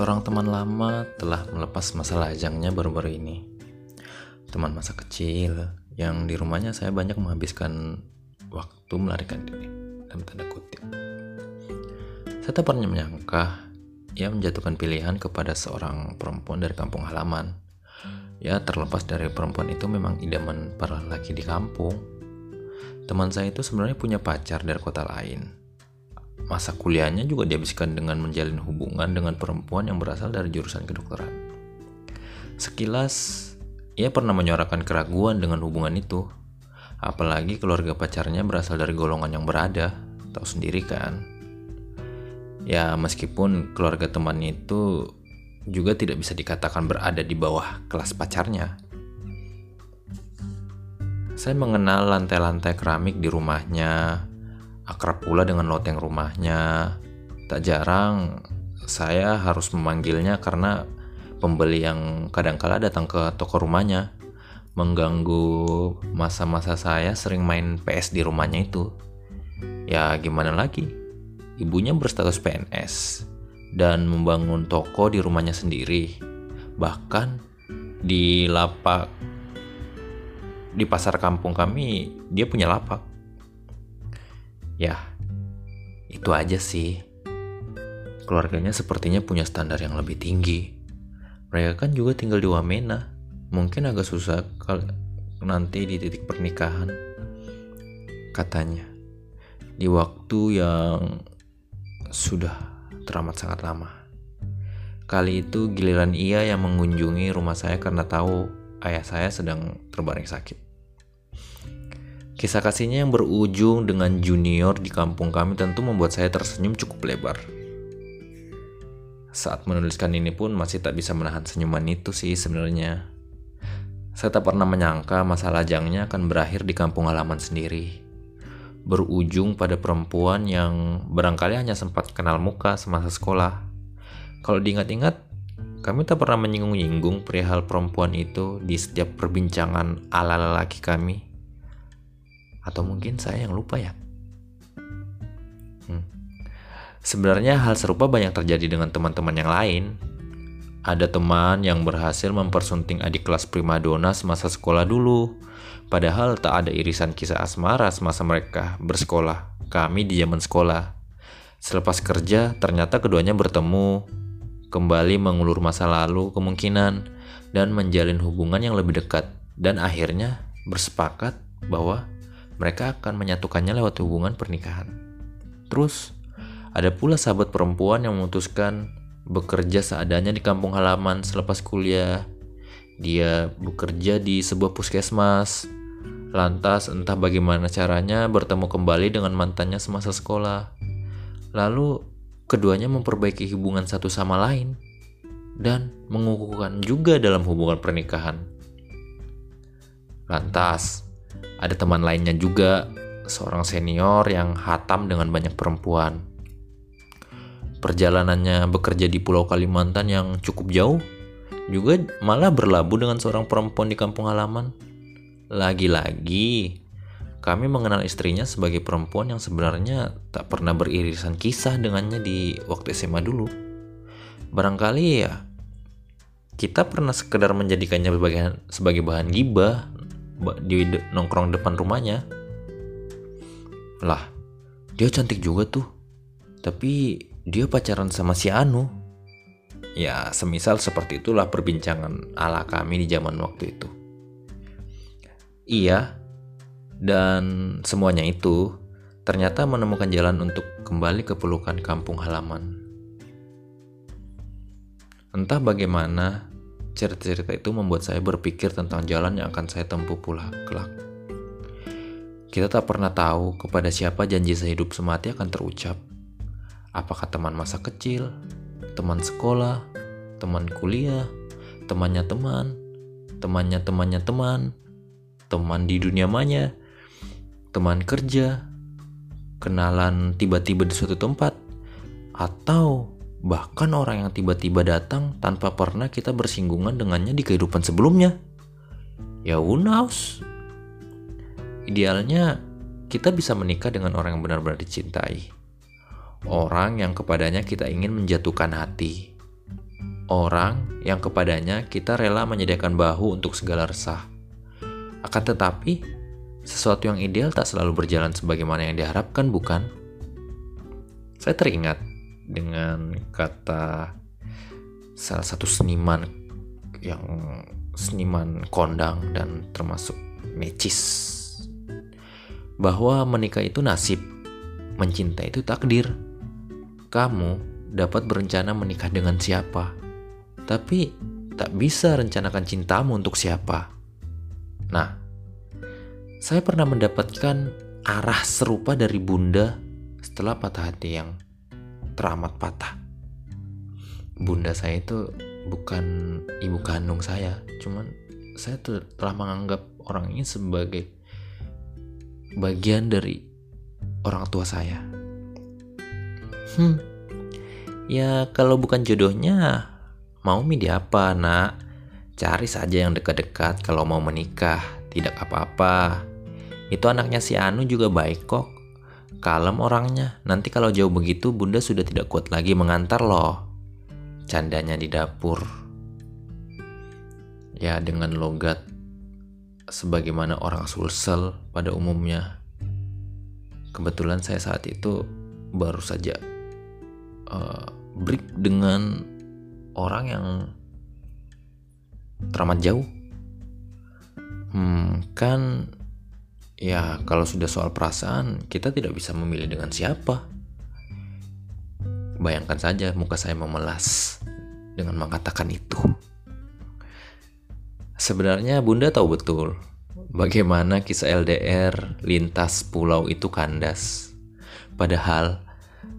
Seorang teman lama telah melepas masa lajangnya baru-baru ini. Teman masa kecil yang di rumahnya saya banyak menghabiskan waktu melarikan diri dalam tanda kutip. Saya tak pernah menyangka ia menjatuhkan pilihan kepada seorang perempuan dari kampung halaman. Ya terlepas dari perempuan itu memang idaman para laki di kampung. Teman saya itu sebenarnya punya pacar dari kota lain Masa kuliahnya juga dihabiskan dengan menjalin hubungan dengan perempuan yang berasal dari jurusan kedokteran. Sekilas, ia pernah menyuarakan keraguan dengan hubungan itu. Apalagi keluarga pacarnya berasal dari golongan yang berada, tahu sendiri kan. Ya, meskipun keluarga temannya itu juga tidak bisa dikatakan berada di bawah kelas pacarnya. Saya mengenal lantai-lantai keramik di rumahnya, akrab pula dengan loteng rumahnya. Tak jarang saya harus memanggilnya karena pembeli yang kadangkala datang ke toko rumahnya mengganggu masa-masa saya sering main PS di rumahnya itu. Ya gimana lagi? Ibunya berstatus PNS dan membangun toko di rumahnya sendiri. Bahkan di lapak di pasar kampung kami dia punya lapak. Ya, itu aja sih. Keluarganya sepertinya punya standar yang lebih tinggi. Mereka kan juga tinggal di Wamena. Mungkin agak susah kalau nanti di titik pernikahan. Katanya, di waktu yang sudah teramat sangat lama. Kali itu giliran ia yang mengunjungi rumah saya karena tahu ayah saya sedang terbaring sakit. Kisah kasihnya yang berujung dengan junior di kampung kami tentu membuat saya tersenyum cukup lebar. Saat menuliskan ini pun masih tak bisa menahan senyuman itu sih sebenarnya. Saya tak pernah menyangka masa lajangnya akan berakhir di kampung halaman sendiri. Berujung pada perempuan yang barangkali hanya sempat kenal muka semasa sekolah. Kalau diingat-ingat, kami tak pernah menyinggung-nyinggung perihal perempuan itu di setiap perbincangan ala lelaki kami atau mungkin saya yang lupa ya. Hmm. Sebenarnya hal serupa banyak terjadi dengan teman-teman yang lain. Ada teman yang berhasil mempersunting adik kelas primadona semasa sekolah dulu. Padahal tak ada irisan kisah asmara semasa mereka bersekolah. Kami di zaman sekolah. Selepas kerja, ternyata keduanya bertemu, kembali mengulur masa lalu kemungkinan, dan menjalin hubungan yang lebih dekat. Dan akhirnya bersepakat bahwa mereka akan menyatukannya lewat hubungan pernikahan. Terus, ada pula sahabat perempuan yang memutuskan bekerja seadanya di kampung halaman selepas kuliah. Dia bekerja di sebuah puskesmas. Lantas entah bagaimana caranya bertemu kembali dengan mantannya semasa sekolah. Lalu keduanya memperbaiki hubungan satu sama lain dan mengukuhkan juga dalam hubungan pernikahan. Lantas, ada teman lainnya juga, seorang senior yang hatam dengan banyak perempuan. Perjalanannya bekerja di Pulau Kalimantan yang cukup jauh, juga malah berlabuh dengan seorang perempuan di kampung halaman. Lagi-lagi, kami mengenal istrinya sebagai perempuan yang sebenarnya tak pernah beririsan kisah dengannya di waktu SMA dulu. Barangkali ya, kita pernah sekedar menjadikannya sebagai, sebagai bahan gibah di nongkrong depan rumahnya. Lah dia cantik juga tuh. Tapi dia pacaran sama si Anu. Ya semisal seperti itulah perbincangan ala kami di zaman waktu itu. Iya dan semuanya itu ternyata menemukan jalan untuk kembali ke pelukan kampung halaman. Entah bagaimana Cerita-cerita itu membuat saya berpikir tentang jalan yang akan saya tempuh pula kelak. Kita tak pernah tahu kepada siapa janji sehidup semati akan terucap. Apakah teman masa kecil, teman sekolah, teman kuliah, temannya teman, temannya temannya teman, teman di dunia maya, teman kerja, kenalan tiba-tiba di suatu tempat, atau bahkan orang yang tiba-tiba datang tanpa pernah kita bersinggungan dengannya di kehidupan sebelumnya. Ya who knows? Idealnya kita bisa menikah dengan orang yang benar-benar dicintai. Orang yang kepadanya kita ingin menjatuhkan hati. orang yang kepadanya kita rela menyediakan bahu untuk segala resah. Akan tetapi, sesuatu yang ideal tak selalu berjalan sebagaimana yang diharapkan, bukan? Saya teringat dengan kata salah satu seniman yang seniman kondang dan termasuk necis bahwa menikah itu nasib, mencintai itu takdir. Kamu dapat berencana menikah dengan siapa, tapi tak bisa rencanakan cintamu untuk siapa. Nah, saya pernah mendapatkan arah serupa dari bunda setelah patah hati yang teramat patah. Bunda saya itu bukan ibu kandung saya, cuman saya telah menganggap orang ini sebagai bagian dari orang tua saya. Hmm, ya kalau bukan jodohnya, mau milih apa nak? Cari saja yang dekat-dekat kalau mau menikah, tidak apa-apa. Itu anaknya si Anu juga baik kok. Kalem orangnya, nanti kalau jauh begitu bunda sudah tidak kuat lagi mengantar loh. Candanya di dapur. Ya dengan logat sebagaimana orang sulsel pada umumnya. Kebetulan saya saat itu baru saja uh, break dengan orang yang teramat jauh. Hmm, kan ya kalau sudah soal perasaan kita tidak bisa memilih dengan siapa. Bayangkan saja muka saya memelas dengan mengatakan itu. Sebenarnya Bunda tahu betul bagaimana kisah LDR lintas pulau itu kandas. Padahal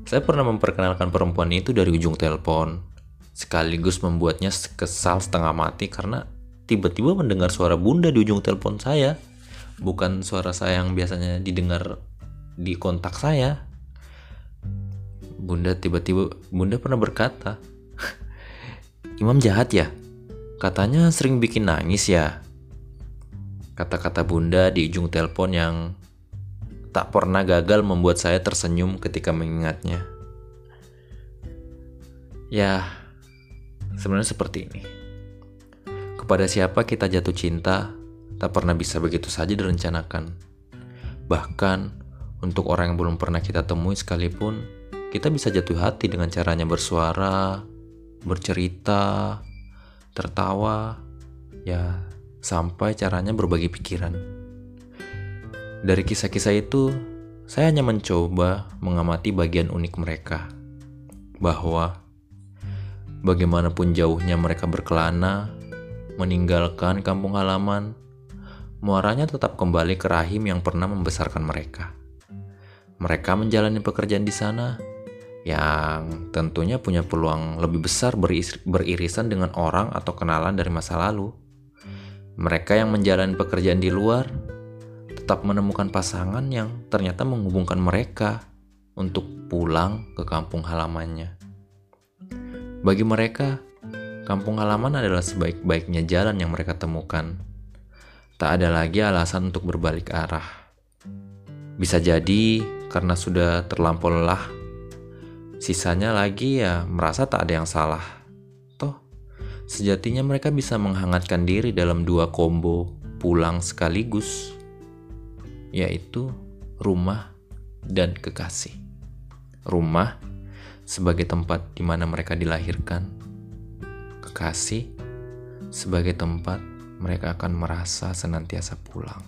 saya pernah memperkenalkan perempuan itu dari ujung telepon, sekaligus membuatnya kesal setengah mati karena tiba-tiba mendengar suara Bunda di ujung telepon saya, bukan suara saya yang biasanya didengar di kontak saya. Bunda tiba-tiba Bunda pernah berkata, "Imam jahat ya?" Katanya sering bikin nangis ya. Kata-kata bunda di ujung telepon yang tak pernah gagal membuat saya tersenyum ketika mengingatnya. Ya, sebenarnya seperti ini. Kepada siapa kita jatuh cinta, tak pernah bisa begitu saja direncanakan. Bahkan, untuk orang yang belum pernah kita temui sekalipun, kita bisa jatuh hati dengan caranya bersuara, bercerita, tertawa, ya sampai caranya berbagi pikiran. Dari kisah-kisah itu, saya hanya mencoba mengamati bagian unik mereka, bahwa bagaimanapun jauhnya mereka berkelana, meninggalkan kampung halaman, muaranya tetap kembali ke rahim yang pernah membesarkan mereka. Mereka menjalani pekerjaan di sana, yang tentunya punya peluang lebih besar beririsan dengan orang atau kenalan dari masa lalu. Mereka yang menjalani pekerjaan di luar tetap menemukan pasangan yang ternyata menghubungkan mereka untuk pulang ke kampung halamannya. Bagi mereka, kampung halaman adalah sebaik-baiknya jalan yang mereka temukan. Tak ada lagi alasan untuk berbalik arah. Bisa jadi karena sudah terlampau lelah Sisanya lagi ya merasa tak ada yang salah. Toh, sejatinya mereka bisa menghangatkan diri dalam dua combo pulang sekaligus, yaitu rumah dan kekasih. Rumah sebagai tempat di mana mereka dilahirkan, kekasih sebagai tempat mereka akan merasa senantiasa pulang.